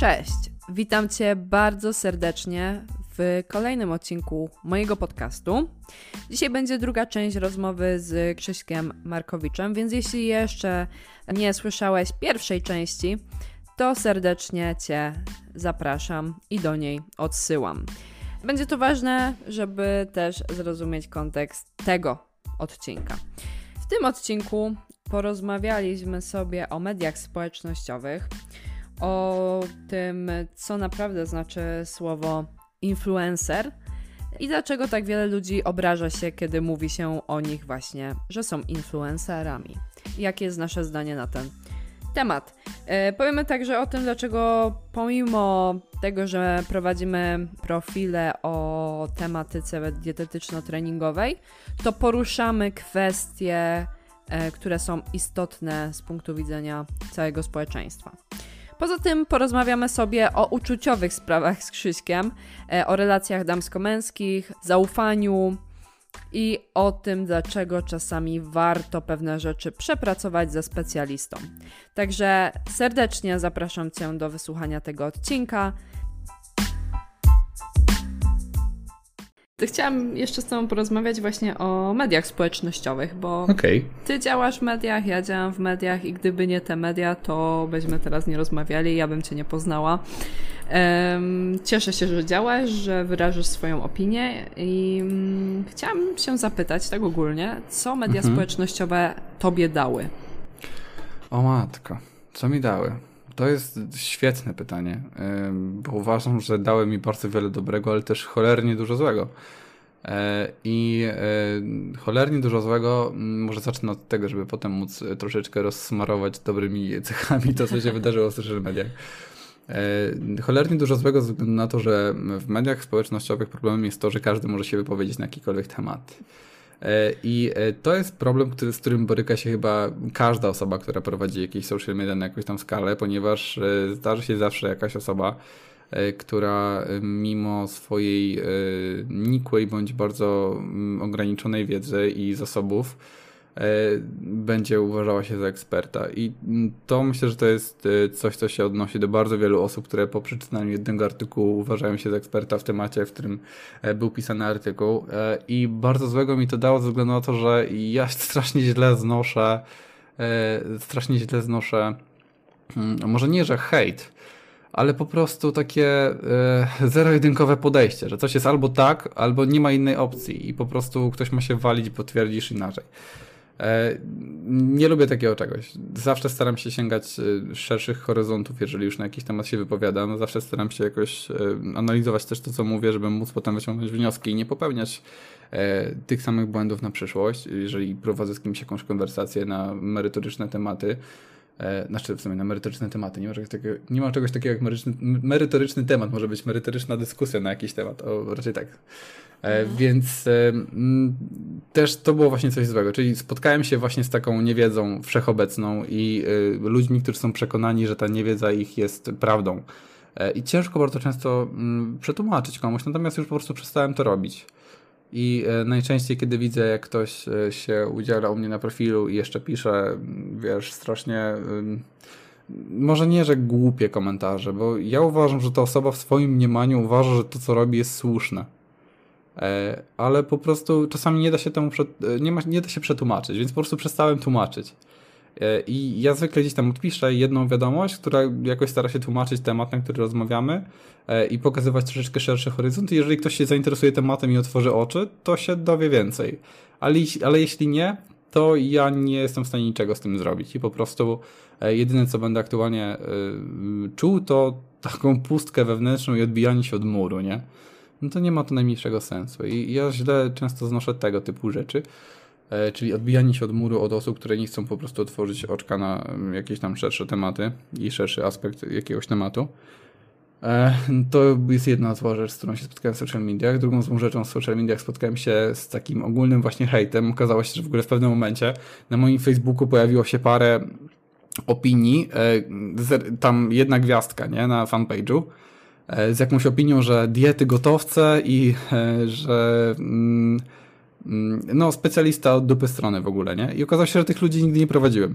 Cześć, witam Cię bardzo serdecznie w kolejnym odcinku mojego podcastu. Dzisiaj będzie druga część rozmowy z Krzyśkiem Markowiczem, więc jeśli jeszcze nie słyszałeś pierwszej części, to serdecznie Cię zapraszam i do niej odsyłam. Będzie to ważne, żeby też zrozumieć kontekst tego odcinka. W tym odcinku porozmawialiśmy sobie o mediach społecznościowych, o tym, co naprawdę znaczy słowo influencer i dlaczego tak wiele ludzi obraża się, kiedy mówi się o nich właśnie, że są influencerami. Jakie jest nasze zdanie na ten temat? E, powiemy także o tym, dlaczego pomimo tego, że prowadzimy profile o tematyce dietetyczno-treningowej, to poruszamy kwestie, e, które są istotne z punktu widzenia całego społeczeństwa. Poza tym porozmawiamy sobie o uczuciowych sprawach z Krzyśkiem, e, o relacjach damsko-męskich, zaufaniu i o tym, dlaczego czasami warto pewne rzeczy przepracować ze specjalistą. Także serdecznie zapraszam Cię do wysłuchania tego odcinka. Chciałam jeszcze z Tobą porozmawiać właśnie o mediach społecznościowych, bo okay. Ty działasz w mediach, ja działam w mediach i gdyby nie te media, to byśmy teraz nie rozmawiali, ja bym Cię nie poznała. Um, cieszę się, że działasz, że wyrażasz swoją opinię i um, chciałam się zapytać tak ogólnie, co media mhm. społecznościowe Tobie dały? O matko, co mi dały? To jest świetne pytanie, bo uważam, że dały mi bardzo wiele dobrego, ale też cholernie dużo złego. E, I e, cholernie dużo złego, może zacznę od tego, żeby potem móc troszeczkę rozsmarować dobrymi cechami to, co się wydarzyło w social mediach. E, cholernie dużo złego ze względu na to, że w mediach społecznościowych problemem jest to, że każdy może się wypowiedzieć na jakikolwiek temat. E, I e, to jest problem, który, z którym boryka się chyba każda osoba, która prowadzi jakieś social media na jakąś tam skalę, ponieważ e, zdarzy się zawsze jakaś osoba, która mimo swojej nikłej bądź bardzo mm, ograniczonej wiedzy i zasobów będzie uważała się za eksperta. I to myślę, że to jest e, coś, co się odnosi do bardzo wielu osób, które po przeczytaniu jednego artykułu uważają się za eksperta w temacie, w którym e, był pisany artykuł. I bardzo złego mi to dało ze względu na to, że ja strasznie źle znoszę, strasznie źle znoszę, mm, może nie, że hejt, ale po prostu takie zero-jedynkowe podejście, że coś jest albo tak, albo nie ma innej opcji i po prostu ktoś ma się walić, bo twierdzisz inaczej. E, nie lubię takiego czegoś. Zawsze staram się sięgać e, szerszych horyzontów, jeżeli już na jakiś temat się wypowiadam. Zawsze staram się jakoś e, analizować też to, co mówię, żeby móc potem wyciągnąć wnioski i nie popełniać tych samych błędów na przyszłość. Jeżeli prowadzę z kimś jakąś konwersację na merytoryczne tematy, znaczy w sumie na merytoryczne tematy. Nie ma czegoś takiego, nie ma czegoś takiego jak merytoryczny, merytoryczny temat. Może być merytoryczna dyskusja na jakiś temat. O, raczej tak. E. Więc e, też to było właśnie coś złego. Czyli spotkałem się właśnie z taką niewiedzą wszechobecną i e, ludźmi, którzy są przekonani, że ta niewiedza ich jest prawdą. I ciężko bardzo często przetłumaczyć komuś, natomiast już po prostu przestałem to robić. I najczęściej, kiedy widzę, jak ktoś się udziela u mnie na profilu i jeszcze pisze, wiesz, strasznie. Może nie, że głupie komentarze, bo ja uważam, że ta osoba w swoim mniemaniu uważa, że to, co robi, jest słuszne ale po prostu czasami nie da się temu e, nie, ma, nie da się przetłumaczyć, więc po prostu przestałem tłumaczyć. E, I ja zwykle gdzieś tam odpiszę jedną wiadomość, która jakoś stara się tłumaczyć temat, na który rozmawiamy i pokazywać troszeczkę szerszy horyzont. I jeżeli ktoś się zainteresuje tematem i otworzy oczy, to się dowie więcej. Ale, ale jeśli nie, to ja nie jestem w stanie niczego z tym zrobić. I po prostu jedyne, co będę aktualnie czuł, to taką pustkę wewnętrzną i odbijanie się od muru, nie? No to nie ma to najmniejszego sensu. I ja źle często znoszę tego typu rzeczy, e, czyli odbijanie się od muru od osób, które nie chcą po prostu otworzyć oczka na mm, jakieś tam szersze tematy i szerszy aspekt jakiegoś tematu. E, to jest jedna zła rzecz, z którą się spotkałem w social mediach. Drugą złą rzeczą w social mediach spotkałem się z takim ogólnym właśnie hejtem. Okazało się, że w ogóle w pewnym momencie na moim Facebooku pojawiło się parę opinii, e, tam jedna gwiazdka nie, na fanpage'u z jakąś opinią, że diety gotowce i e, że mm, mm, no specjalista od dupy strony w ogóle, nie? I okazało się, że tych ludzi nigdy nie prowadziłem.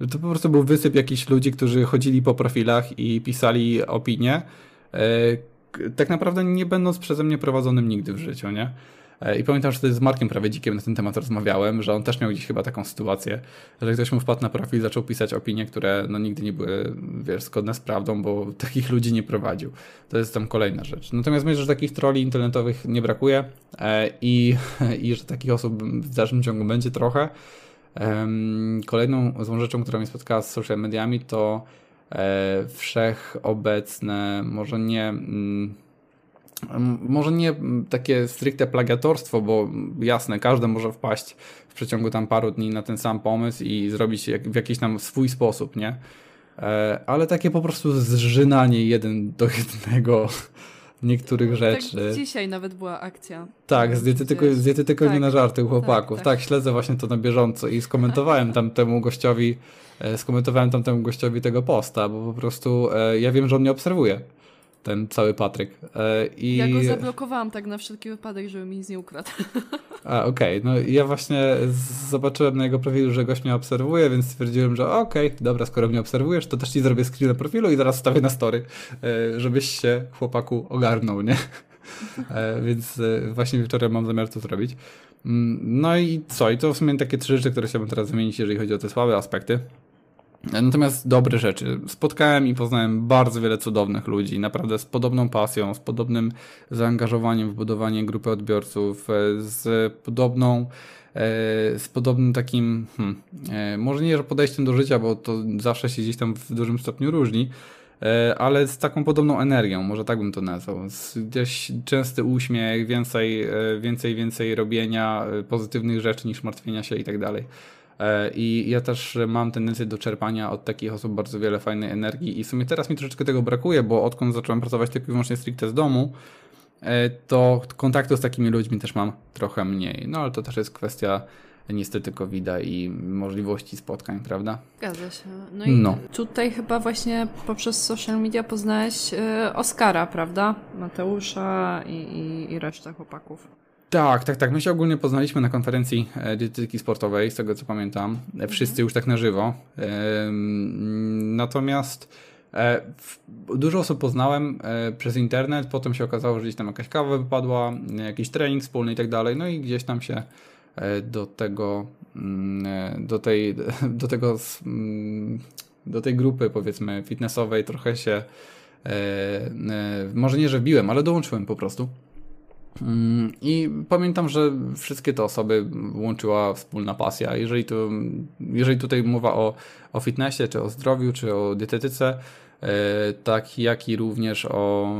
Że to po prostu był wysyp jakichś ludzi, którzy chodzili po profilach i pisali opinie, tak naprawdę nie będąc przeze mnie prowadzonym nigdy w życiu, nie? E, I pamiętam, że wtedy z Markiem Prawiedzikiem na ten temat rozmawiałem, że on też miał gdzieś chyba taką sytuację, że ktoś mu wpadł na profil zaczął pisać opinie, które no nigdy nie były, wiesz, zgodne z prawdą, bo takich ludzi nie prowadził. To jest tam kolejna rzecz. Natomiast myślę, że takich troli internetowych nie brakuje e, i, i że takich osób w dalszym ciągu będzie trochę. Kolejną złą rzeczą, która mnie spotkała z social mediami, to e, wszechobecne, może nie mm, może nie takie stricte plagiatorstwo, bo jasne, każdy może wpaść w przeciągu tam paru dni na ten sam pomysł i zrobić w jakiś tam swój sposób, nie? E, ale takie po prostu zżynanie jeden do jednego niektórych tak rzeczy. Tak, dzisiaj nawet była akcja. Tak, z dietetyką, z dietetyką tak, nie na żarty u chłopaków. Tak, tak. tak, śledzę właśnie to na bieżąco i skomentowałem tam temu gościowi, e, skomentowałem tam temu gościowi tego posta, bo po prostu e, ja wiem, że on mnie obserwuje ten cały Patryk. E, I... Ja go zablokowałam tak na wszelki wypadek, żeby mi nic nie ukradł. A, okej. Okay. No ja właśnie zobaczyłem na jego profilu, że gość mnie obserwuje, więc stwierdziłem, że okej, okay, dobra, skoro mnie obserwujesz, to też ci zrobię screen na profilu i zaraz wstawię na story, e, żebyś się chłopaku ogarnął, nie? E, więc właśnie wieczorem mam zamiar to zrobić. Mm, no i co? I to w sumie takie trzy rzeczy, które chciałbym teraz wymienić, jeżeli chodzi o te słabe aspekty. Natomiast dobre rzeczy. Spotkałem i poznałem bardzo wiele cudownych ludzi, naprawdę z podobną pasją, z podobnym zaangażowaniem w budowanie grupy odbiorców, e, z podobną, e, z podobnym takim, hmm, e, może nie że podejściem do życia, bo to zawsze się gdzieś tam w dużym stopniu różni, ale z taką podobną energią, może tak bym to nazwał. Gdzieś częsty uśmiech, więcej, więcej, więcej robienia pozytywnych rzeczy niż martwienia się i tak dalej. E, I ja też mam tendencję do czerpania od takich osób bardzo wiele fajnej energii i w sumie teraz mi troszeczkę tego brakuje, bo odkąd zacząłem pracować tylko i wyłącznie stricte z domu, e, to kontaktu z takimi ludźmi też mam trochę mniej. No ale to też jest kwestia niestety covid i możliwości spotkań, prawda? Zgadza się. No i no. tutaj chyba właśnie poprzez social media poznałeś e, Oskara, prawda? Mateusza i, i, i resztę chłopaków. Tak, tak, tak. My się ogólnie poznaliśmy na konferencji e, dietetyki sportowej, z tego co pamiętam. E, wszyscy mhm. już tak na żywo. Natomiast e, dużo osób poznałem przez internet, potem się okazało, że gdzieś tam jakaś kawa wypadła, jakiś trening wspólny i tak dalej, no i gdzieś tam się do tego, mm, do tej, do tego, mm, do tej grupy powiedzmy fitnessowej trochę się, może nie, że wbiłem, ale dołączyłem po prostu. Mm, I pamiętam, że wszystkie te osoby łączyła wspólna pasja. Jeżeli, tu, jeżeli tutaj mowa o, o fitnessie, czy o zdrowiu, czy o dietetyce, tak jak i również o,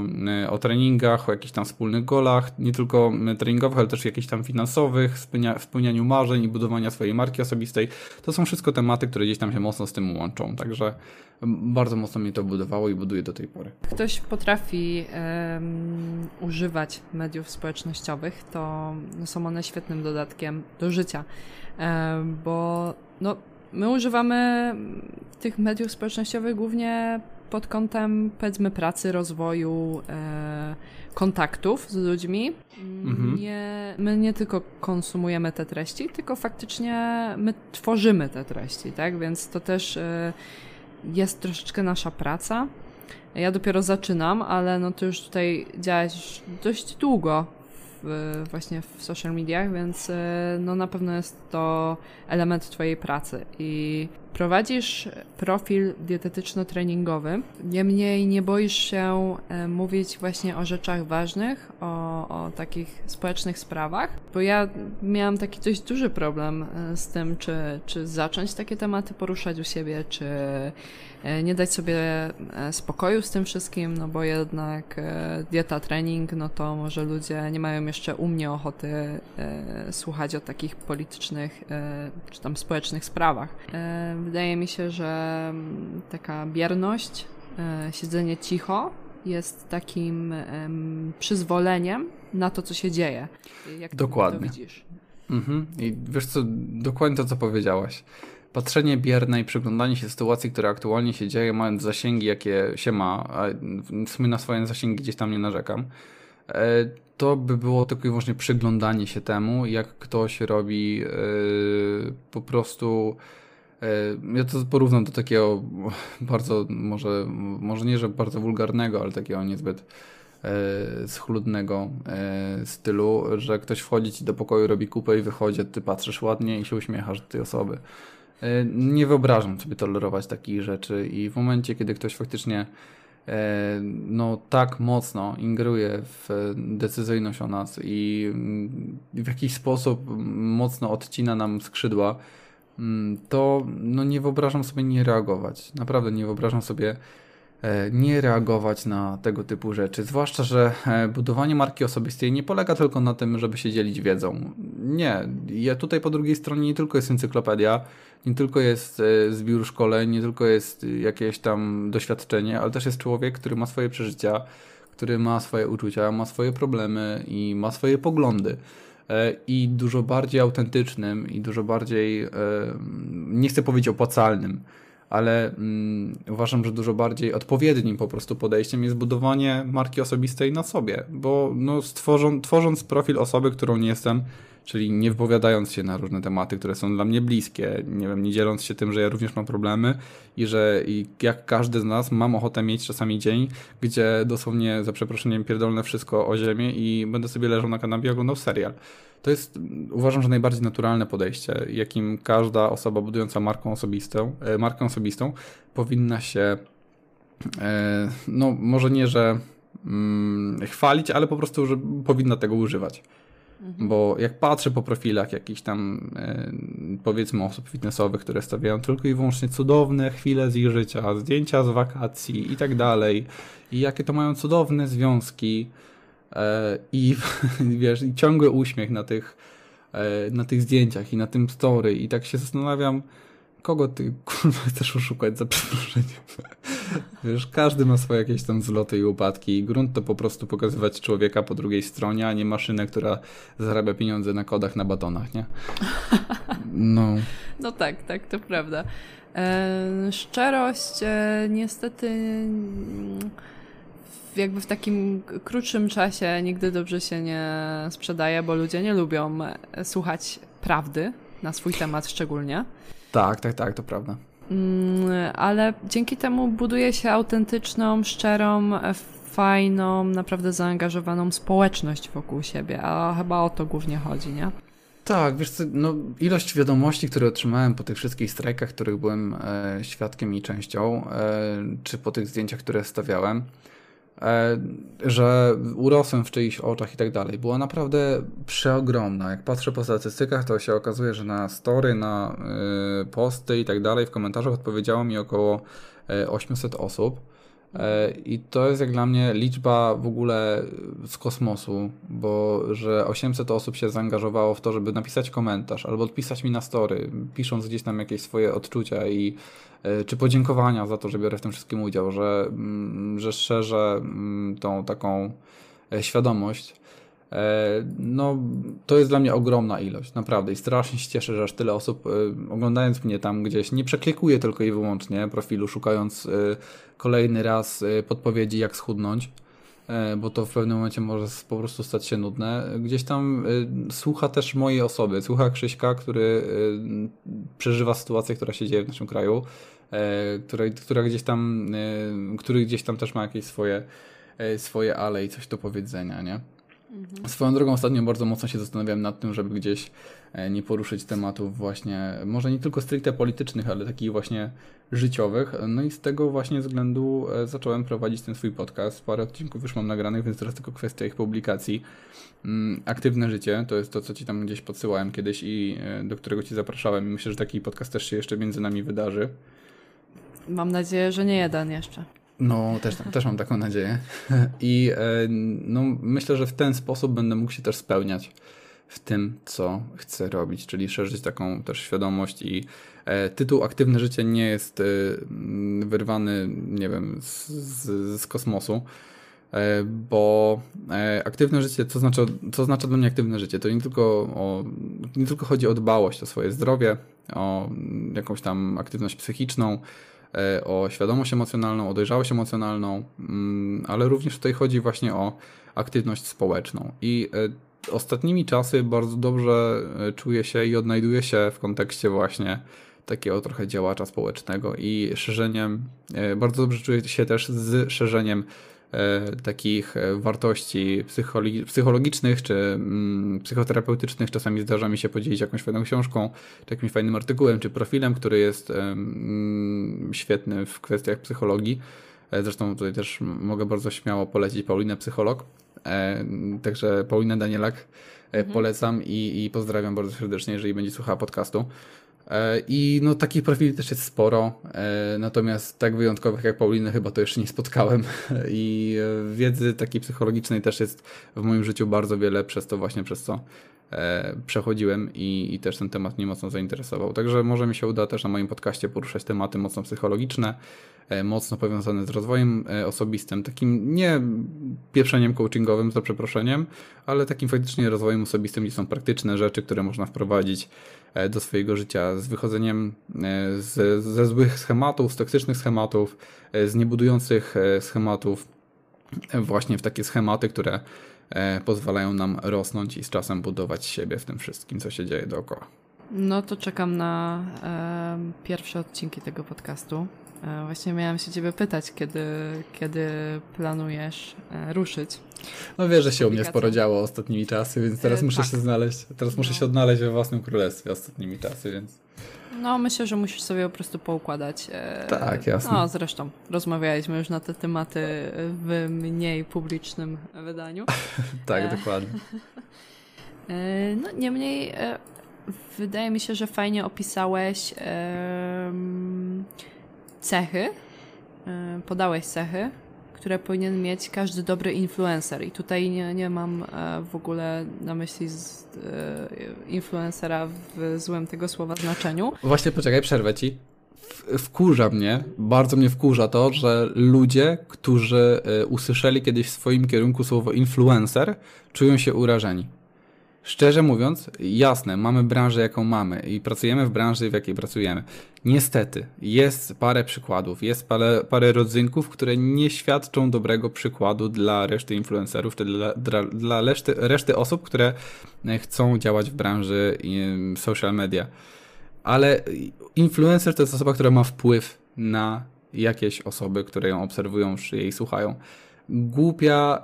e, o treningach, o jakichś tam wspólnych golach, nie tylko treningowych, ale też jakichś tam finansowych, spełnia, spełnianiu marzeń i budowania swojej marki osobistej. To są wszystko tematy, które gdzieś tam się mocno z tym łączą, także bardzo mocno mnie to budowało i buduje do tej pory. Ktoś potrafi um, używać mediów społecznościowych, to są one świetnym dodatkiem do życia, um, bo no, my używamy tych mediów społecznościowych głównie pod kątem powiedzmy pracy, rozwoju, e, kontaktów z ludźmi. Mhm. Nie, my nie tylko konsumujemy te treści, tylko faktycznie my tworzymy te treści, tak? Więc to też e, jest troszeczkę nasza praca. Ja dopiero zaczynam, ale no to już tutaj działać dość długo właśnie w social mediach, więc e, no na pewno jest to element Twojej pracy. I prowadzisz profil dietetyczno-treningowy, niemniej nie boisz się e, mówić właśnie o rzeczach ważnych, o, o takich społecznych sprawach, bo ja miałam taki dość duży problem e, z tym, czy, czy zacząć takie tematy poruszać u siebie, czy E, nie dać sobie spokoju z tym wszystkim, no bo jednak dieta, trening, no to może ludzie nie mają jeszcze u mnie ochoty słuchać o takich politycznych czy tam społecznych sprawach. Wydaje mi się, że mm, taka bierność, siedzenie cicho jest takim przyzwoleniem na to, co się dzieje. Jak Dokładnie. to widzisz? Mhm. I wiesz co, dokładnie to, co powiedziałaś patrzenie bierne i przyglądanie się sytuacji, która aktualnie się dzieje, mając zasięgi, jakie się ma, a w sumie na swoje zasięgi gdzieś tam nie narzekam, e, to by było tylko i wyłącznie przyglądanie się temu, jak ktoś robi e, po prostu Ja to porównam do takiego bardzo, może, może nie, że bardzo wulgarnego, ale takiego niezbyt schludnego stylu, że ktoś wchodzi ci do pokoju, robi kupę i wychodzi, ty patrzysz ładnie i się uśmiechasz do tej osoby. Nie wyobrażam sobie tolerować takich rzeczy i w momencie, kiedy ktoś faktycznie E, no, tak mocno ingeruje w decyzyjność o nas i w jakiś sposób mocno odcina nam skrzydła, to no, nie wyobrażam sobie nie reagować. Naprawdę nie wyobrażam sobie e, nie reagować na tego typu rzeczy. Zwłaszcza, że e, budowanie marki osobistej nie polega tylko na tym, żeby się dzielić wiedzą. Nie. Ja tutaj po drugiej stronie nie tylko jest encyklopedia, nie tylko jest e, zbiór szkoleń, nie tylko jest jakieś tam doświadczenie, ale też jest człowiek, który ma swoje przeżycia, który ma swoje uczucia, ma swoje problemy i ma swoje poglądy. E, I dużo bardziej autentycznym i dużo bardziej, e, nie chcę powiedzieć opłacalnym, ale mm, uważam, że dużo bardziej odpowiednim po prostu podejściem jest budowanie marki osobistej na sobie, bo no, stworzą, tworząc profil osoby, którą nie jestem, czyli nie wypowiadając się na różne tematy, które są dla mnie bliskie, nie wiem, nie dzieląc się tym, że ja również mam problemy i że i jak każdy z nas mam ochotę mieć czasami dzień, gdzie dosłownie za przeproszeniem pierdolne wszystko o ziemię i będę sobie leżał na kanapie i oglądał serial. To jest, uważam, że najbardziej naturalne podejście, jakim każda osoba budująca markę osobistą, e, markę osobistą powinna się, e, no może nie, że mm, chwalić, ale po prostu, że powinna tego używać. Mhm. Bo jak patrzę po profilach jakichś tam e, powiedzmy osób fitnessowych, które stawiają tylko i wyłącznie cudowne chwile z ich życia, zdjęcia z wakacji i tak dalej, i jakie to mają cudowne związki e, i wiesz, i ciągły uśmiech na tych, e, na tych zdjęciach i na tym story i tak się zastanawiam, kogo ty kurwa chcesz oszukać za przeproszeniem? Wiesz, każdy ma swoje jakieś tam zloty i upadki i grunt to po prostu pokazywać człowieka po drugiej stronie, a nie maszynę, która zarabia pieniądze na kodach na batonach, nie? No. No tak, tak, to prawda. E, szczerość e, niestety jakby w takim krótszym czasie nigdy dobrze się nie sprzedaje, bo ludzie nie lubią słuchać prawdy na swój temat szczególnie. Tak, tak, tak, to prawda. Mm, ale dzięki temu buduje się autentyczną, szczerą, fajną, naprawdę zaangażowaną społeczność wokół siebie, a chyba o to głównie chodzi, nie? Tak, wiesz co, no, ilość wiadomości, które otrzymałem po tych wszystkich strajkach, których byłem e, świadkiem i częścią, e, czy po tych zdjęciach, które stawiałem, że urosłem w czyichś oczach i tak dalej. Była naprawdę przeogromna. Jak patrzę po statystykach, to się okazuje, że na story, na e, posty i tak dalej, w komentarzach odpowiedziało mi około 800 e, osób. E, I to jest jak dla mnie liczba w ogóle z kosmosu, bo że 800 osób się zaangażowało w to, żeby napisać komentarz albo odpisać mi na story, pisząc gdzieś tam jakieś swoje odczucia i e, czy podziękowania za to, że biorę w tym wszystkim udział, że, mm, że szerzę mm, tą taką e, świadomość no, to jest dla mnie ogromna ilość, naprawdę. I strasznie się cieszę, że aż tyle osób, e, oglądając mnie tam gdzieś, nie przeklikuje tylko i wyłącznie profilu, szukając e, kolejny raz podpowiedzi, jak schudnąć, bo to w pewnym momencie może po prostu stać się nudne. Gdzieś tam słucha też mojej osoby, słucha Krzyśka, który przeżywa sytuację, która się dzieje w naszym kraju, która, która gdzieś tam, który gdzieś tam też ma jakieś swoje, swoje ale i coś do powiedzenia, nie? Mhm. Swoją drogą ostatnio bardzo mocno się zastanawiałem nad tym, żeby gdzieś e, nie poruszyć tematów właśnie, może nie tylko stricte politycznych, ale takich właśnie życiowych. No i z tego właśnie względu e, zacząłem prowadzić ten swój podcast. Parę odcinków już mam nagranych, więc teraz tylko kwestia ich publikacji. Mm, aktywne życie to jest to, co ci tam gdzieś podsyłałem kiedyś i e, do którego ci zapraszałem. I myślę, że taki podcast też się jeszcze między nami wydarzy. Mam nadzieję, że nie jeden jeszcze. No, też, też mam taką nadzieję. I e, no, myślę, że w ten sposób będę mógł się też spełniać w tym, co chcę robić, czyli szerzyć taką też świadomość i e, tytuł Aktywne Życie nie jest e, wyrwany, nie wiem, z, z, z kosmosu, e, bo e, aktywne życie, co znaczy, co znaczy dla mnie aktywne życie? To nie tylko, o, nie tylko chodzi o dbałość o swoje zdrowie, o jakąś tam aktywność psychiczną, o świadomość emocjonalną, o dojrzałość emocjonalną, mm, ale również tutaj chodzi właśnie o aktywność społeczną. I e, ostatnimi czasy bardzo dobrze e, czuję się i odnajduję się w kontekście właśnie takiego trochę działacza społecznego i szerzeniem, e, bardzo dobrze czuję się też z szerzeniem e, takich e, wartości psychologicznych czy mm, psychoterapeutycznych. Czasami zdarza mi się podzielić jakąś fajną książką, czy jakimś fajnym artykułem, czy profilem, który jest mm, świetny w kwestiach psychologii. Zresztą tutaj też mogę bardzo śmiało polecić Paulinę Psycholog. Także Paulina Danielak mhm. polecam i, i pozdrawiam bardzo serdecznie, jeżeli będzie słuchała podcastu. E, I no takich profili też jest sporo, e, natomiast tak wyjątkowych jak Pauliny chyba to jeszcze nie spotkałem i e, wiedzy takiej psychologicznej też jest w moim życiu bardzo wiele przez to właśnie przez co przechodziłem i, i też ten temat mnie mocno zainteresował. Także może mi się uda też na moim podcaście poruszać tematy mocno psychologiczne, mocno powiązane z rozwojem osobistym, takim nie pieprzeniem coachingowym za przeproszeniem, ale takim faktycznie rozwojem osobistym, gdzie są praktyczne rzeczy, które można wprowadzić do swojego życia, z wychodzeniem e, z, ze złych schematów, z toksycznych schematów, e, z niebudujących schematów, właśnie w takie schematy, które pozwalają nam rosnąć i z czasem budować siebie w tym wszystkim, co się dzieje dookoła. No to czekam na e, pierwsze odcinki tego podcastu. E, właśnie miałam się ciebie pytać, kiedy, kiedy planujesz e, ruszyć. No wiesz, że się u mnie sporo działo ostatnimi czasy, więc teraz e, muszę tak. się znaleźć, teraz muszę no. się odnaleźć we własnym królestwie ostatnimi czasy, więc... No, myślę, że musisz sobie po prostu poukładać. Tak, jasne. No, zresztą rozmawialiśmy już na te tematy w mniej publicznym wydaniu. tak, dokładnie. No, niemniej wydaje mi się, że fajnie opisałeś cechy, podałeś cechy, które powinien mieć każdy dobry influencer. I tutaj nie, nie mam e, w ogóle na myśli z, e, influencera w złym tego słowa znaczeniu. Właśnie poczekaj, przerwę ci. Wkurza mnie, bardzo mnie wkurza to, że ludzie, którzy e, usłyszeli kiedyś w swoim kierunku słowo influencer, czują się urażeni. Szczerze mówiąc, jasne, mamy branżę jaką mamy i pracujemy w branży, w jakiej pracujemy. Niestety, jest parę przykładów, jest parę, parę rodzynków, które nie świadczą dobrego przykładu dla reszty influencerów, dla, dla, dla reszty, reszty osób, które chcą działać w branży social media. Ale influencer to jest osoba, która ma wpływ na jakieś osoby, które ją obserwują, czy jej słuchają głupia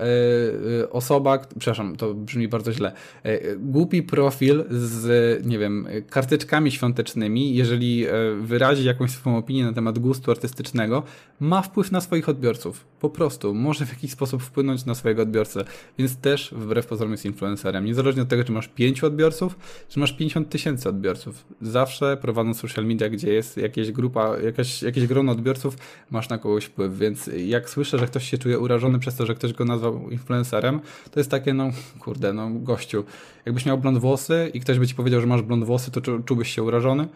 y, osoba, przepraszam, to brzmi bardzo źle, y, głupi profil z, nie wiem, karteczkami świątecznymi, jeżeli wyrazi jakąś swoją opinię na temat gustu artystycznego, ma wpływ na swoich odbiorców. Po prostu. Może w jakiś sposób wpłynąć na swojego odbiorcę. Więc też wbrew pozorom jest influencerem. Niezależnie od tego, czy masz 5 odbiorców, czy masz 50 tysięcy odbiorców. Zawsze prowadząc social media, gdzie jest jakaś grupa, jakaś, jakieś grono odbiorców, masz na kogoś wpływ. Więc jak słyszę, że ktoś się czuje urażony przez to, że ktoś go nazwał influencerem, to jest takie, no kurde, no gościu, jakbyś miał blond włosy i ktoś by ci powiedział, że masz blond włosy, to czu, czułbyś się urażony?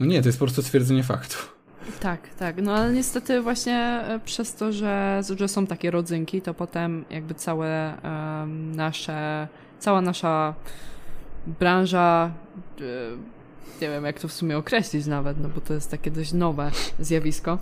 No nie, to jest po prostu stwierdzenie faktu. Tak, tak. No ale niestety właśnie e, przez to, że, że są takie rodzynki, to potem jakby całe um, nasze, cała nasza branża, e, nie wiem jak to w sumie określić nawet, no bo to jest takie dość nowe zjawisko,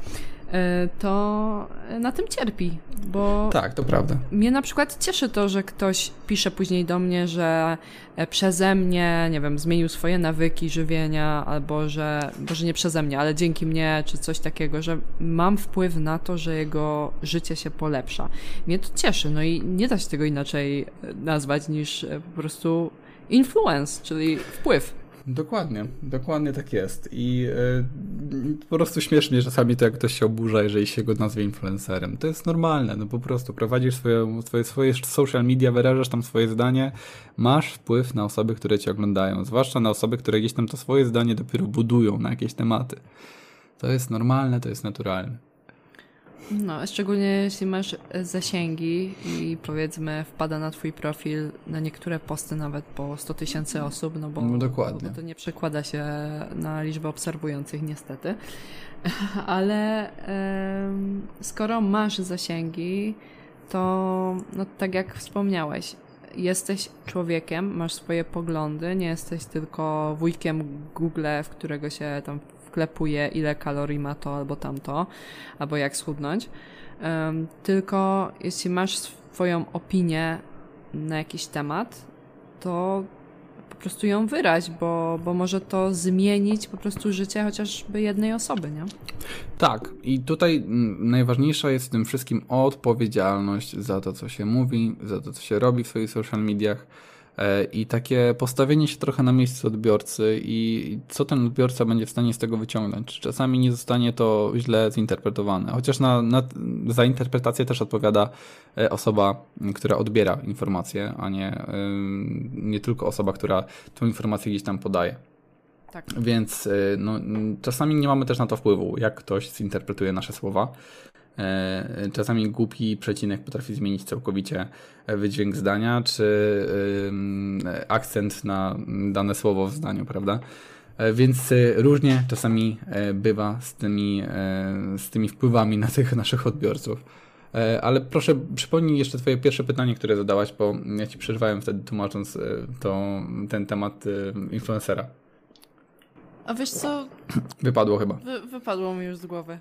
E, to na tym cierpi, bo... Tak, to prawda. Mnie na przykład cieszy to, że ktoś pisze później do mnie, że e, przeze mnie, nie wiem, zmienił swoje nawyki żywienia, albo że, może nie przeze mnie, ale dzięki mnie, czy coś takiego, że mam wpływ na to, że jego życie się polepsza. Mnie to cieszy, no i nie da się tego inaczej e, nazwać niż po prostu influence, czyli wpływ. Dokładnie, dokładnie tak jest. I yy, po prostu śmiesznie czasami to, jak ktoś się oburza, jeżeli się go nazwie influencerem. To jest normalne, no po prostu prowadzisz swoje, swoje, swoje social media, wyrażasz tam swoje zdanie, masz wpływ na osoby, które cię oglądają, zwłaszcza na osoby, które gdzieś tam to swoje zdanie dopiero budują na jakieś tematy. To jest normalne, to jest naturalne. No, szczególnie jeśli masz zasięgi i powiedzmy wpada na twój profil na niektóre posty nawet po 100 tysięcy osób, no bo, no dokładnie. bo to nie przekłada się na liczbę obserwujących niestety. Ale skoro masz zasięgi, to no, tak jak wspomniałeś, jesteś człowiekiem, masz swoje poglądy, nie jesteś tylko wujkiem Google, w którego się tam wklepuje, ile kalorii ma to albo tamto, albo jak schudnąć. Um, tylko jeśli masz swoją opinię na jakiś temat, to po prostu ją wyraź, bo, bo może to zmienić po prostu życie chociażby jednej osoby, nie? Tak, i tutaj mm, najważniejsza jest w tym wszystkim odpowiedzialność za to, co się mówi, za to, co się robi w swoich social mediach i takie postawienie się trochę na miejsce odbiorcy i co ten odbiorca będzie w stanie z tego wyciągnąć. Czasami nie zostanie to źle zinterpretowane, chociaż na, na, za interpretację też odpowiada e, osoba, która odbiera informację, a nie, nie tylko osoba, która tą informację gdzieś tam podaje. Tak. Więc e, no, czasami nie mamy też na to wpływu, jak ktoś zinterpretuje nasze słowa. E, czasami głupi przecinek potrafi zmienić całkowicie wydźwięk zdania, czy akcent na dane słowo w zdaniu, prawda? E, więc e, różnie czasami bywa z tymi, z tymi wpływami na tych naszych odbiorców. Ale proszę przypomnij jeszcze Twoje pierwsze pytanie, które zadałaś, bo ja Ci przerwałem wtedy tłumacząc to, ten temat influencera. A wiesz co? Wypadło chyba. Wy, wypadło mi już z głowy.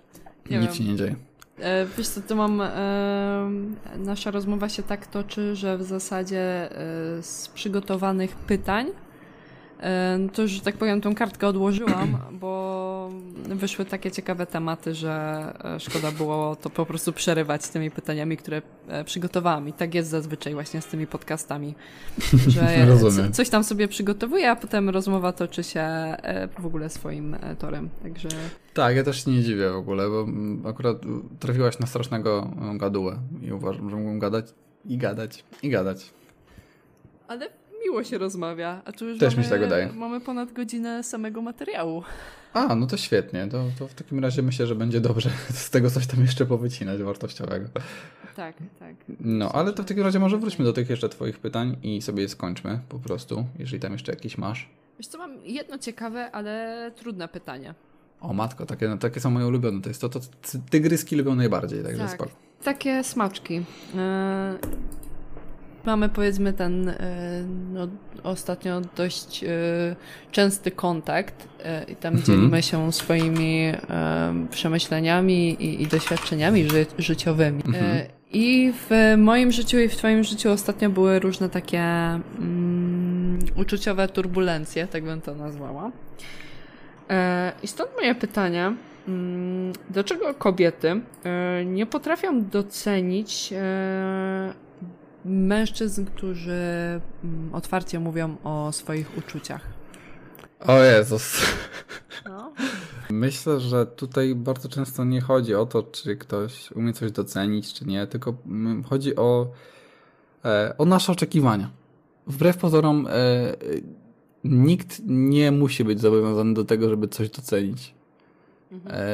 Nie Nic wiem. się nie dzieje. E, wiesz co, to mam... E, nasza rozmowa się tak toczy, że w zasadzie e, z przygotowanych pytań to już, tak powiem, tą kartkę odłożyłam, bo wyszły takie ciekawe tematy, że szkoda było to po prostu przerywać z tymi pytaniami, które przygotowałam. I tak jest zazwyczaj właśnie z tymi podcastami, że coś tam sobie przygotowuję, a potem rozmowa toczy się w ogóle swoim torem. Także tak, ja też się nie dziwię w ogóle, bo akurat trafiłaś na strasznego gadułę i uważam, że mógłbym gadać i gadać i gadać. Ale miło się rozmawia, a tu już też mamy, mi się tak wydaje. mamy ponad godzinę samego materiału. A, no to świetnie. To, to w takim razie myślę, że będzie dobrze z tego coś tam jeszcze powycinać wartościowego. Tak, tak. No, ale to w takim razie może wróćmy do tych jeszcze twoich pytań i sobie je skończmy po prostu, jeżeli tam jeszcze jakieś masz. Wiesz co, mam jedno ciekawe, ale trudne pytanie. O matko, takie, no, takie są moje ulubione. To jest to, to tygryski lubią najbardziej, także tak. Takie smaczki. Yy, mamy powiedzmy ten yy, no, ostatnio dość yy, częsty kontakt i tam mhm. dzielimy się swoimi przemyśleniami i, i doświadczeniami ży życiowymi. Mhm. I w moim życiu i w Twoim życiu ostatnio były różne takie mm, uczuciowe turbulencje, tak bym to nazwała. E, I stąd moje pytanie. Mm, dlaczego kobiety e, nie potrafią docenić e, mężczyzn, którzy mm, otwarcie mówią o swoich uczuciach? O Jezus. No. Myślę, że tutaj bardzo często nie chodzi o to, czy ktoś umie coś docenić, czy nie, tylko mm, chodzi o, o nasze oczekiwania. Wbrew pozorom, nikt nie musi być zobowiązany do tego, żeby coś docenić. Mhm. E,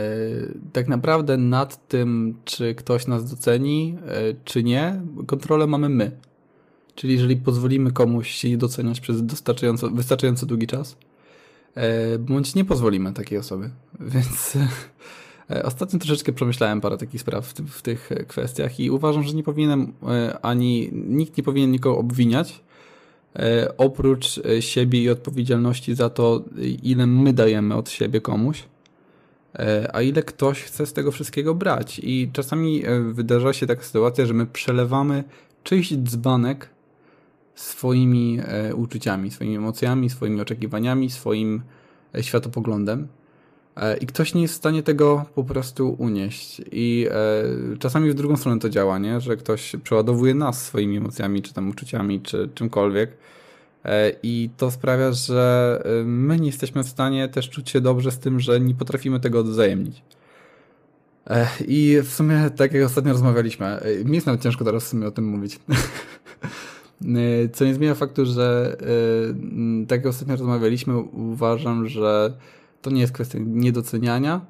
tak naprawdę nad tym, czy ktoś nas doceni, e, czy nie, kontrolę mamy my. Czyli jeżeli pozwolimy komuś się doceniać przez wystarczająco, wystarczająco długi czas, e, bądź nie pozwolimy takiej osoby. Więc ostatnio troszeczkę przemyślałem parę takich spraw w, w tych kwestiach i uważam, że nie powinienem ani nikt nie powinien nikogo obwiniać, oprócz siebie i odpowiedzialności za to, ile my dajemy od siebie komuś, a ile ktoś chce z tego wszystkiego brać. I czasami wydarza się taka sytuacja, że my przelewamy czyjś dzbanek swoimi uczuciami, swoimi emocjami, swoimi oczekiwaniami, swoim światopoglądem. I ktoś nie jest w stanie tego po prostu unieść. I czasami w drugą stronę to działa, nie? że ktoś przeładowuje nas swoimi emocjami, czy tam uczuciami, czy czymkolwiek. E, I to sprawia, że e, my nie jesteśmy w stanie też czuć się dobrze z tym, że nie potrafimy tego odwzajemnić. E, I w sumie, tak jak ostatnio rozmawialiśmy, mi jest nawet ciężko teraz w sumie o tym mówić. Co nie zmienia faktu, że tak jak ostatnio rozmawialiśmy, uważam, że to nie jest kwestia niedoceniania,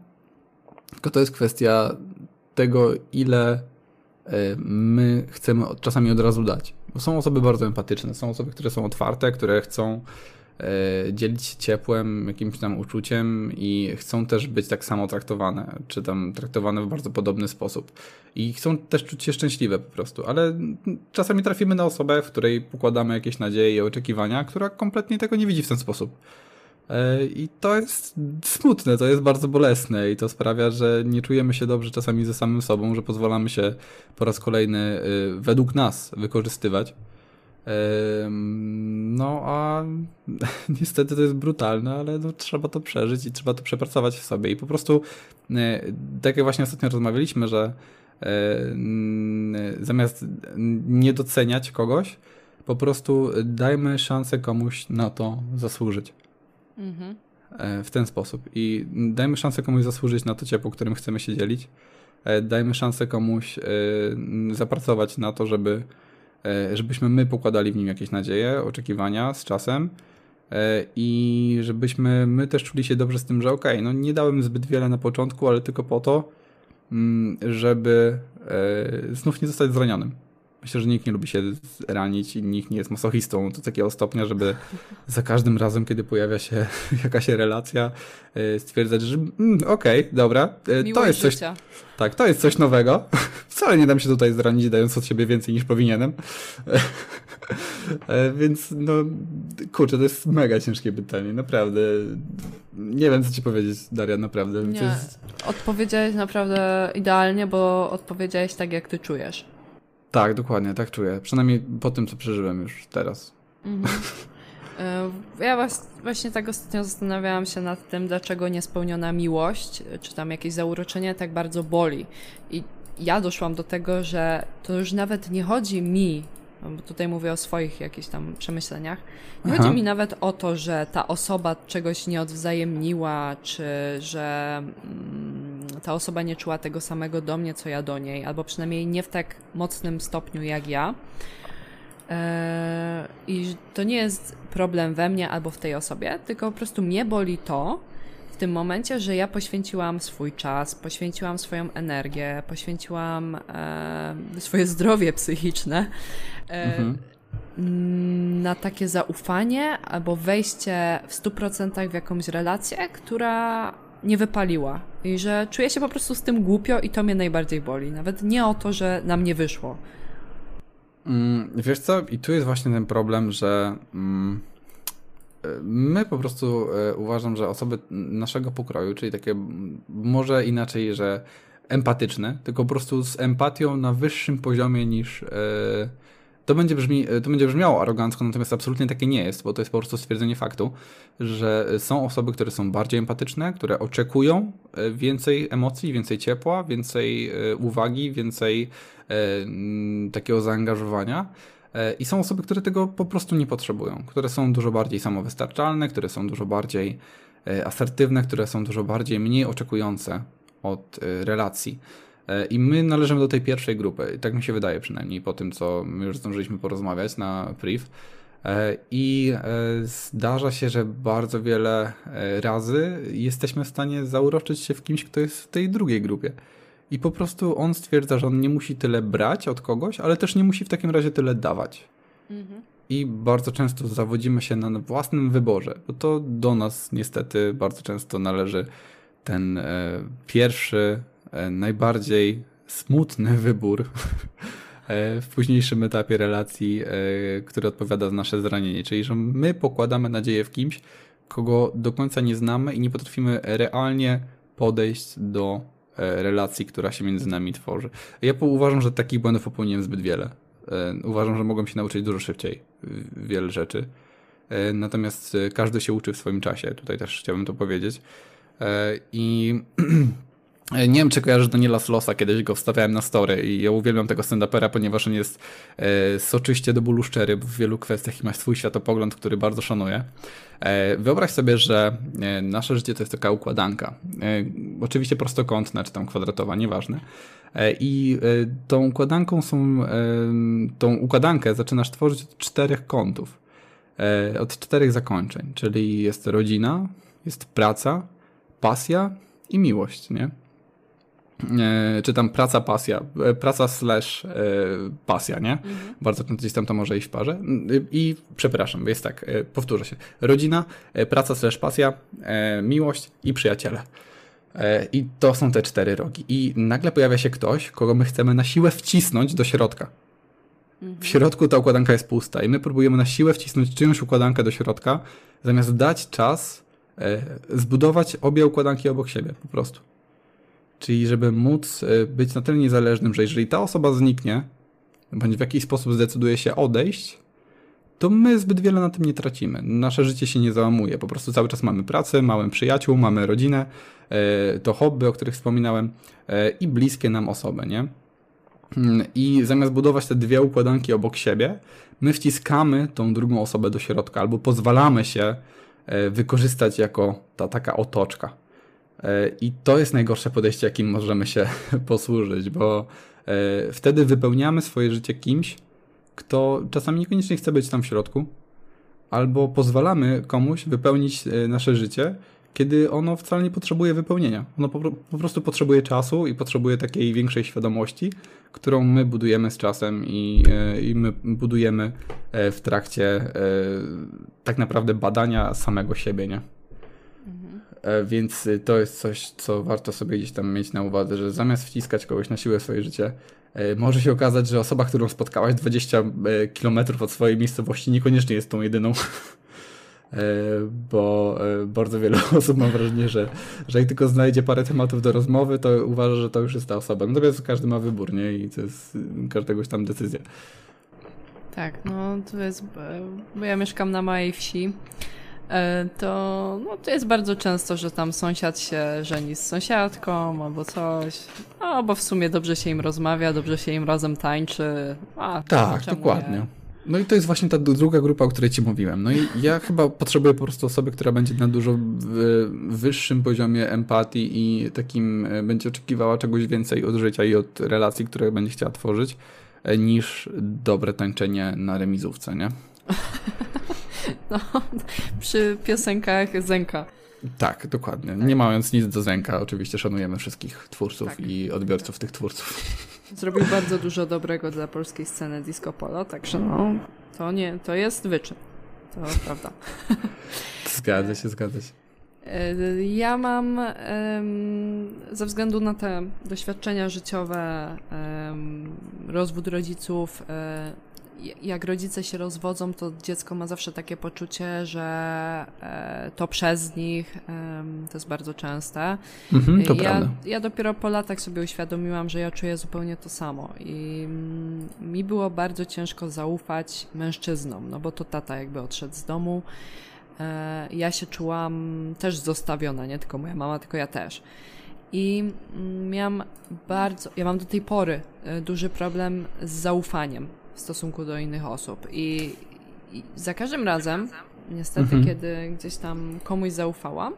tylko to jest kwestia tego, ile my chcemy czasami od razu dać. Są osoby bardzo empatyczne, są osoby, które są otwarte, które chcą e, dzielić się ciepłem, jakimś tam uczuciem i chcą też być tak samo traktowane, czy tam traktowane w bardzo podobny sposób. I chcą też czuć się szczęśliwe po prostu, ale czasami trafimy na osobę, w której pokładamy jakieś nadzieje i oczekiwania, która kompletnie tego nie widzi w ten sposób. E, I to jest smutne, to jest bardzo bolesne i to sprawia, że nie czujemy się dobrze czasami ze samym sobą, że pozwalamy się po raz kolejny y, według nas wykorzystywać. No a niestety to jest brutalne, ale no, trzeba to przeżyć i trzeba to przepracować w sobie. I po prostu, e, tak jak właśnie ostatnio rozmawialiśmy, że e, zamiast nie doceniać kogoś, po prostu dajmy szansę komuś na to zasłużyć. Mhm. E, w ten sposób. I dajmy szansę komuś zasłużyć na to ciepło, którym chcemy się dzielić. Dajmy szansę komuś zapracować na to, żeby E, żebyśmy my pokładali w nim jakieś nadzieje, oczekiwania z czasem e, i żebyśmy my też czuli się dobrze z tym, że okej, okay, no nie dałem zbyt wiele na początku, ale tylko po to, mm, żeby e, znów nie zostać zranionym. Myślę, że nikt nie lubi się ranić i nikt nie jest masochistą do takiego stopnia, żeby za każdym razem, kiedy pojawia się jakaś relacja, e, stwierdzać, że mm, okej, okay, dobra, e, to jest coś. Życia. Tak, to jest coś nowego. Wcale nie dam się tutaj zranić, dając od siebie więcej niż powinienem. E, więc no, kurczę, to jest mega ciężkie pytanie, naprawdę. Nie wiem, co ci powiedzieć, Daria, naprawdę. Nie, jest... odpowiedziałeś naprawdę idealnie, bo odpowiedziałeś tak, jak ty czujesz. Tak, dokładnie, tak czuję. Przynajmniej po tym, co przeżyłem już teraz. Mhm. E, ja właśnie tak ostatnio zastanawiałam się nad tym, dlaczego niespełniona miłość, czy tam jakieś zauroczenie tak bardzo boli. I ja doszłam do tego, że to już nawet nie chodzi mi bo tutaj mówię o swoich jakichś tam przemyśleniach. Nie Aha. chodzi mi nawet o to, że ta osoba czegoś nie odwzajemniła, czy że mm, ta osoba nie czuła tego samego do mnie, co ja do niej, albo przynajmniej nie w tak mocnym stopniu jak ja. Eee, I to nie jest problem we mnie albo w tej osobie, tylko po prostu mnie boli to, w tym momencie, że ja poświęciłam swój czas, poświęciłam swoją energię, poświęciłam e, swoje zdrowie psychiczne e, mhm. na takie zaufanie albo wejście w 100% w jakąś relację, która nie wypaliła. I że czuję się po prostu z tym głupio i to mnie najbardziej boli. Nawet nie o to, że nam nie wyszło. Mm, wiesz co, i tu jest właśnie ten problem, że. Mm My po prostu e, uważam, że osoby naszego pokroju, czyli takie może inaczej, że empatyczne, tylko po prostu z empatią na wyższym poziomie niż. E, to będzie, brzmi, to będzie brzmiało arogancko, natomiast absolutnie takie nie jest, bo to jest po prostu stwierdzenie faktu, że są osoby, które są bardziej empatyczne, które oczekują e, więcej emocji, więcej ciepła, więcej uwagi, więcej takiego zaangażowania E, I są osoby, które tego po prostu nie potrzebują, które są dużo bardziej samowystarczalne, które są dużo bardziej e, asertywne, które są dużo bardziej mniej oczekujące od e, relacji. I my należymy do tej pierwszej grupy, tak mi się wydaje przynajmniej po tym, co my już zdążyliśmy porozmawiać na priv. I zdarza się, że bardzo wiele razy jesteśmy w stanie zauroczyć się w kimś, kto jest w tej drugiej grupie. I po prostu on stwierdza, że on nie musi tyle brać od kogoś, ale też nie musi w takim razie tyle dawać. Mhm. I bardzo często zawodzimy się na własnym wyborze, bo to do nas niestety bardzo często należy ten e, pierwszy, e, najbardziej smutny wybór e, w późniejszym etapie relacji, e, który odpowiada za nasze zranienie. Czyli, że my pokładamy nadzieję w kimś, kogo do końca nie znamy i nie potrafimy realnie podejść do relacji, która się między nami tworzy. Ja uważam, że takich błędów popełniłem zbyt wiele. E, uważam, że mogłem się nauczyć dużo szybciej wiele rzeczy. E, natomiast każdy się uczy w swoim czasie. Tutaj też chciałbym to powiedzieć. I Nie wiem, czy kojarzysz Daniela Slosa, kiedyś go wstawiałem na story i ja uwielbiam tego stand-upera, ponieważ on jest e, soczyście do bólu szczery w wielu kwestiach i ma swój światopogląd, który bardzo szanuję. E, wyobraź sobie, że e, nasze życie to jest taka układanka. E, oczywiście prostokątna, czy tam kwadratowa, nieważne. E, I e, tą układanką są, tą układankę zaczynasz tworzyć od czterech kątów, od czterech zakończeń, czyli jest rodzina, jest praca, pasja i miłość, nie? E, czy tam praca, pasja, e, praca slash e, pasja, nie? Mhm. Bardzo gdzieś tam to może iść w parze. I przepraszam, jest tak, powtórzę się. Rodzina, praca slash pasja, miłość i przyjaciele. I to są te cztery rogi. I nagle pojawia się ktoś, kogo my chcemy na siłę wcisnąć do środka. Mhm. W środku ta układanka jest pusta i my próbujemy na siłę wcisnąć czyjąś układankę do środka, zamiast dać czas zbudować obie układanki obok siebie, po prostu. Czyli żeby móc e, być na tyle niezależnym, że jeżeli ta osoba zniknie, bądź w jakiś sposób zdecyduje się odejść, to my zbyt wiele na tym nie tracimy. Nasze życie się nie załamuje. Po prostu cały czas mamy pracę, mamy przyjaciół, mamy rodzinę, e, to hobby, o których wspominałem e, i bliskie nam osoby, nie? Mm, I zamiast budować te dwie układanki obok siebie, my wciskamy tą drugą osobę do środka albo pozwalamy się wykorzystać jako ta taka otoczka. I to jest najgorsze podejście, jakim możemy się posłużyć, bo wtedy wypełniamy swoje życie kimś, kto czasami niekoniecznie chce być tam w środku, albo pozwalamy komuś wypełnić e, nasze życie, kiedy ono wcale nie potrzebuje wypełnienia. Ono po, po, prostu potrzebuje czasu i potrzebuje takiej większej świadomości, którą my budujemy z czasem i, e, i my budujemy e, w trakcie tak naprawdę badania samego siebie, nie? Więc to jest coś, co warto sobie gdzieś tam mieć na uwadze, że zamiast wciskać kogoś na siłę w swoje życie, E, może się okazać, że osoba, którą spotkałaś 20 e, km od swojej miejscowości, niekoniecznie jest tą jedyną. E, bo bardzo wiele osób mam wrażenie, że, że jak tylko znajdzie parę tematów do rozmowy, to uważa, że to już jest ta osoba. Natomiast każdy ma wybór, nie? I to jest każdegoś tam decyzja. Tak, no to jest, bo ja mieszkam na małej wsi E, to, no, to jest bardzo często, że tam sąsiad się żeni z sąsiadką albo coś. No, bo w sumie dobrze się im rozmawia, dobrze się im razem tańczy. A, tak, dokładnie. Nie? No i to jest właśnie ta druga grupa, o której ci mówiłem. No i ja chyba potrzebuję po prostu osoby, która będzie na dużo wyższym poziomie empatii i takim e, będzie oczekiwała czegoś więcej od życia i od relacji, które będzie chciała tworzyć, e, niż dobre tańczenie na remizówce, nie? No, przy piosenkach Zenka. Tak, dokładnie. Nie mając nic do Zenka, oczywiście szanujemy wszystkich twórców tak. i odbiorców tych twórców. Zrobił bardzo dużo dobrego dla polskiej sceny disco polo, także no, to nie, to jest wyczyn. To prawda. Zgadza się, zgadza się. E, ja mam ze względu na te doświadczenia życiowe, rozwód rodziców, e, jak rodzice się rozwodzą, to dziecko ma zawsze takie poczucie, że e, to przez nich, to jest bardzo częste. Mhm, to ja, prawda. ja dopiero po latach sobie uświadomiłam, że ja czuję zupełnie to samo i mm, mi było bardzo ciężko zaufać mężczyznom, no bo to tata jakby odszedł z domu. E, ja się czułam też zostawiona, nie tylko moja mama, tylko ja też. I mm, miałam bardzo, ja mam do tej pory e, duży problem z zaufaniem w stosunku do innych osób. I, i za każdym razem, niestety, mhm. kiedy gdzieś tam komuś zaufałam,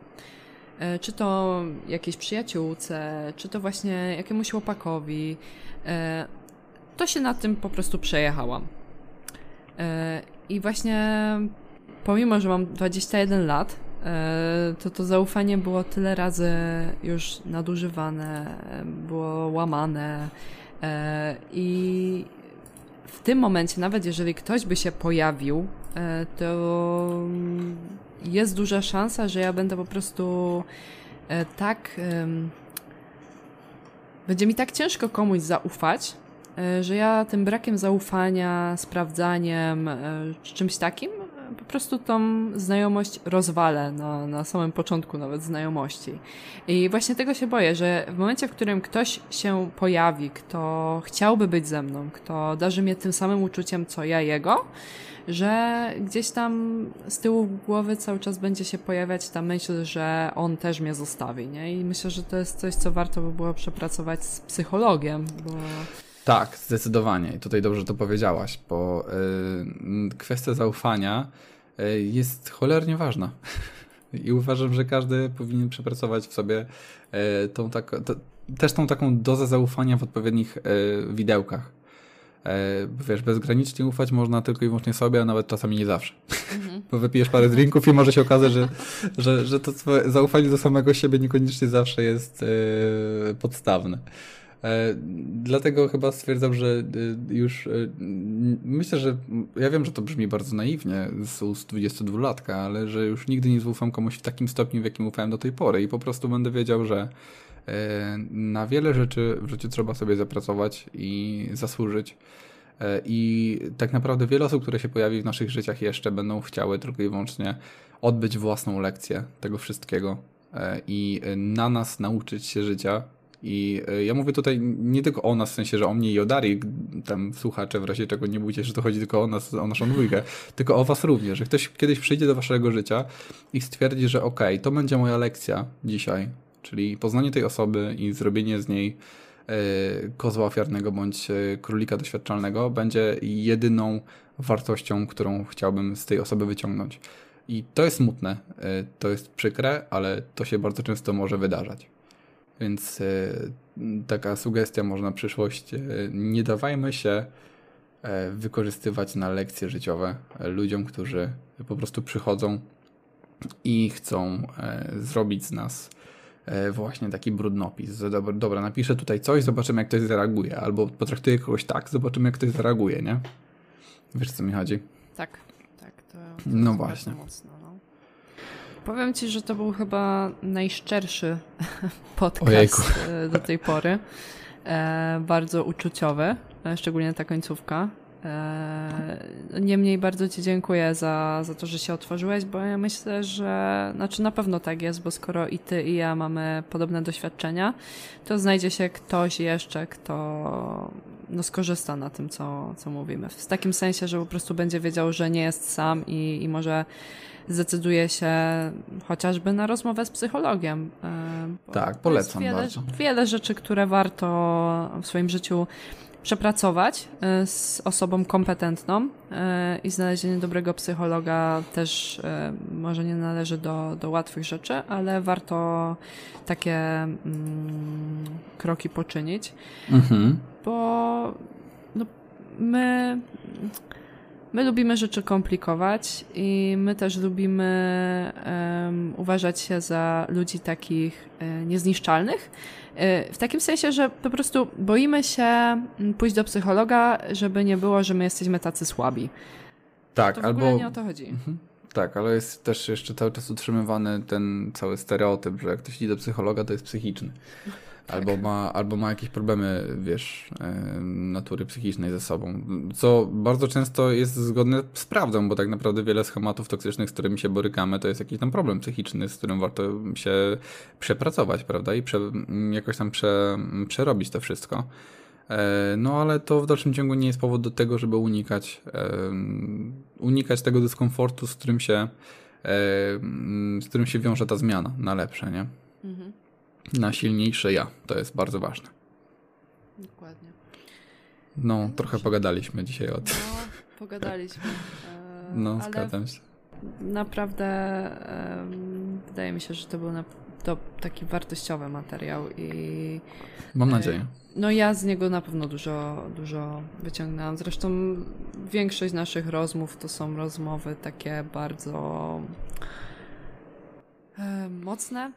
e, czy to jakiejś przyjaciółce, czy to właśnie jakiemuś chłopakowi, e, to się na tym po prostu przejechałam. E, I właśnie pomimo, że mam 21 lat, to to zaufanie było tyle razy już nadużywane, było łamane i w tym momencie, nawet jeżeli ktoś by się pojawił, e, to jest duża szansa, że ja będę po prostu e, tak. Będzie mi tak ciężko komuś zaufać, e, że ja tym brakiem zaufania, sprawdzaniem, czymś takim po prostu tą znajomość rozwalę na, na samym początku nawet znajomości. I właśnie tego się boję, że w momencie, w którym ktoś się pojawi, kto chciałby być ze mną, kto darzy mnie tym samym uczuciem, co ja jego, że gdzieś tam z tyłu głowy cały czas będzie się pojawiać ta myśl, że on też mnie zostawi, nie? I myślę, że to jest coś, co warto by było przepracować z psychologiem, bo... Tak, zdecydowanie. I tutaj dobrze to powiedziałaś, bo y, kwestia zaufania y, jest cholernie ważna. I uważam, że każdy powinien przepracować w sobie y, tą tak, to, też tą taką dozę zaufania w odpowiednich widełkach. Bo wiesz, bezgranicznie ufać można tylko i wyłącznie sobie, a nawet czasami nie zawsze. Mhm. Bo wypijesz parę drinków i może się okazać, że, że, że to zaufanie do samego siebie niekoniecznie zawsze jest podstawne. E, dlatego chyba stwierdzam, że e, już e, myślę, że ja wiem, że to brzmi bardzo naiwnie z ust 22-latka, ale że już nigdy nie zaufam komuś w takim stopniu, w jakim ufałem do tej pory i po prostu będę wiedział, że na wiele rzeczy w życiu trzeba sobie zapracować i zasłużyć. I tak naprawdę wiele osób, które się pojawi w naszych życiach jeszcze będą chciały tylko i wyłącznie odbyć własną lekcję tego wszystkiego i na nas nauczyć się życia I y, ja mówię tutaj nie tylko o nas, w sensie, że o mnie i o Darii, tam słuchacze w razie czego nie bójcie, że to chodzi tylko o nas, o naszą dwójkę, tylko o was również, że ktoś kiedyś przyjdzie do waszego życia i stwierdzi, że okej, okay, to będzie moja lekcja dzisiaj, czyli poznanie tej osoby i zrobienie z niej y, kozła ofiarnego bądź y, królika doświadczalnego będzie jedyną wartością, którą chciałbym z tej osoby wyciągnąć. I to jest smutne, to jest przykre, ale to się bardzo często może wydarzać. Więc e, taka sugestia może na przyszłość, e, nie dawajmy się e, wykorzystywać na lekcje życiowe ludziom, którzy po prostu przychodzą i chcą zrobić z nas właśnie taki brudnopis. Dobra, dobra, napiszę tutaj coś, zobaczymy jak ktoś zareaguje, albo potraktuję kogoś tak, zobaczymy jak ktoś zareaguje, nie? Wiesz co mi chodzi? Tak, tak. To, to no właśnie. Mocno. Powiem ci, że to był chyba najszczerszy podcast Ojejku. E, do tej pory. E, bardzo uczuciowy, e, szczególnie ta końcówka. E, niemniej bardzo Ci dziękuję za, za to, że się otworzyłeś, bo ja myślę, że znaczy na pewno tak jest, bo skoro i Ty, i ja mamy podobne doświadczenia, to znajdzie się ktoś jeszcze, kto no, skorzysta na tym, co, co mówimy. W takim sensie, że po prostu będzie wiedział, że nie jest sam i, i może zdecyduje się chociażby na rozmowę z psychologiem. E, tak, polecam wiele, bardzo. Wiele rzeczy, które warto w swoim życiu przepracować e, z osobą kompetentną e, i znalezienie dobrego psychologa też może nie należy do, do łatwych rzeczy, ale warto takie mm, kroki poczynić, mhm. bo no, my My lubimy rzeczy komplikować i my też lubimy um, uważać się za ludzi takich e, niezniszczalnych. E, w takim sensie, że po prostu boimy się pójść do psychologa, żeby nie było, że my jesteśmy tacy słabi. Tak, to w albo. nie o to chodzi. Mhm. Tak, ale jest też jeszcze cały czas utrzymywany ten cały stereotyp, że jak ktoś idzie do psychologa, to jest psychiczny. Tak. Albo, ma, albo ma jakieś problemy, wiesz, natury psychicznej ze sobą. Co bardzo często jest zgodne z prawdą, bo tak naprawdę wiele schematów toksycznych, z którymi się borykamy, to jest jakiś tam problem psychiczny, z którym warto się przepracować, prawda? I prze, jakoś tam prze, przerobić to wszystko. E, no ale to w dalszym ciągu nie jest powód do tego, żeby unikać, unikać tego dyskomfortu, z którym się, z którym się wiąże ta zmiana na lepsze, nie? Mhm na silniejsze ja. To jest bardzo ważne. Dokładnie. No, no trochę pogadaliśmy dzisiaj o tym. No, pogadaliśmy. E, no, zgadzam się. Naprawdę wydaje mi się, że to był na, to taki wartościowy materiał i mam nadzieję. No ja z niego na pewno dużo, dużo wyciągnęłam. Zresztą większość naszych rozmów to są rozmowy takie bardzo e, mocne,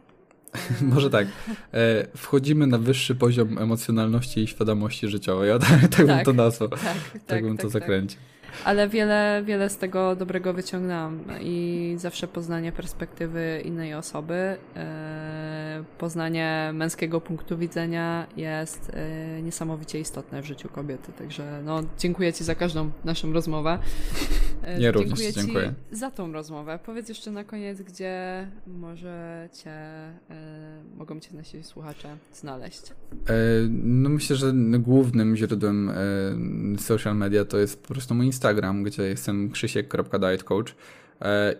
Może tak. E, wchodzimy na wyższy poziom emocjonalności i świadomości życiowej. Ja tak, tak, tak bym to nazwał. Tak, tak, tak bym to tak, tak. zakręcił. Ale wiele, wiele z tego dobrego wyciągnęłam i zawsze poznanie perspektywy innej osoby, e, poznanie męskiego punktu widzenia jest e, niesamowicie istotne w życiu kobiety. Także no, dziękuję Ci za każdą naszą rozmowę. E, ja również dziękuję, dziękuję Ci za tą rozmowę. Powiedz jeszcze na koniec, gdzie może Cię, mogą Cię nasi słuchacze znaleźć. No myślę, że głównym źródłem social media to jest po prostu mój Instagram gdzie jestem krzysiek.dietcoach e,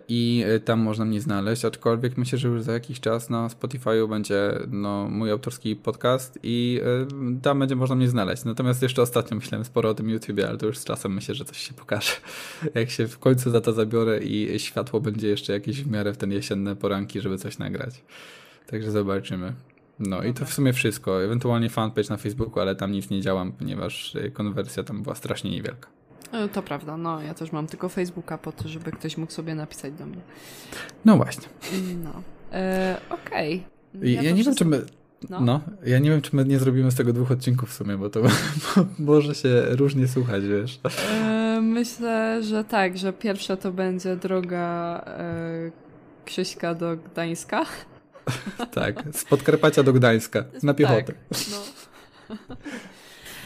i tam można mnie znaleźć, aczkolwiek myślę, że już za jakiś czas na Spotify'u będzie no, mój autorski podcast i e, tam będzie można mnie znaleźć. Natomiast jeszcze ostatnio myślałem sporo o tym YouTubie, ale to już z czasem myślę, że coś się pokaże. Jak się w końcu za to zabiorę i światło będzie jeszcze jakieś w miarę w ten jesienne poranki, żeby coś nagrać. Także zobaczymy. No Dobra. i to w sumie wszystko. Ewentualnie fanpage na Facebooku, ale tam nic nie działam, ponieważ konwersja tam była strasznie niewielka. E, to prawda, no ja też mam tylko Facebooka po to, żeby ktoś mógł sobie napisać do mnie. No właśnie. No. E, Okej. Okay. Ja, ja nie wiem, czy my. No. no. ja nie wiem, czy my nie zrobimy z tego dwóch odcinków w sumie, bo to może się różnie słuchać, wiesz. E, myślę, że tak, że pierwsza to będzie droga e, Krzyśka do Gdańska. tak, z Podkarpacia do Gdańska, na piechotę. Tak, no.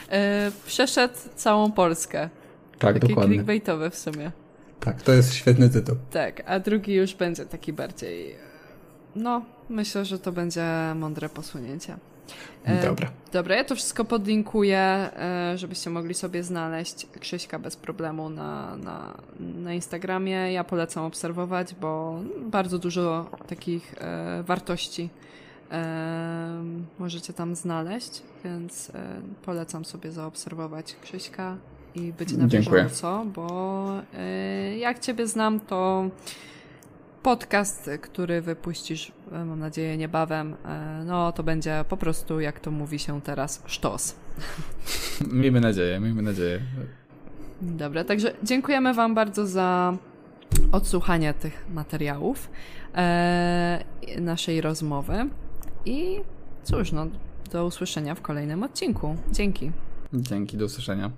e, przeszedł całą Polskę. Tak, Takie dokładnie. clickbaitowe w sumie. Tak, to jest świetny tytuł. Tak, a drugi już będzie taki bardziej... No, myślę, że to będzie mądre posunięcie. Dobra. Dobra, ja to wszystko podlinkuję, żebyście mogli sobie znaleźć Krzyśka bez problemu na, na, na Instagramie. Ja polecam obserwować, bo bardzo dużo takich wartości możecie tam znaleźć, więc polecam sobie zaobserwować Krzyśka i być na Dziękuję. bieżąco, bo jak Ciebie znam, to podcast, który wypuścisz, e, mam nadzieję, niebawem, e, no to będzie po prostu, jak to mówi się teraz, sztos. Miejmy nadzieję, miejmy nadzieję. Dobra, także dziękujemy Wam bardzo za odsłuchanie tych materiałów e, naszej rozmowy i cóż, no, do usłyszenia w kolejnym odcinku. Dzięki. Dzięki, do usłyszenia.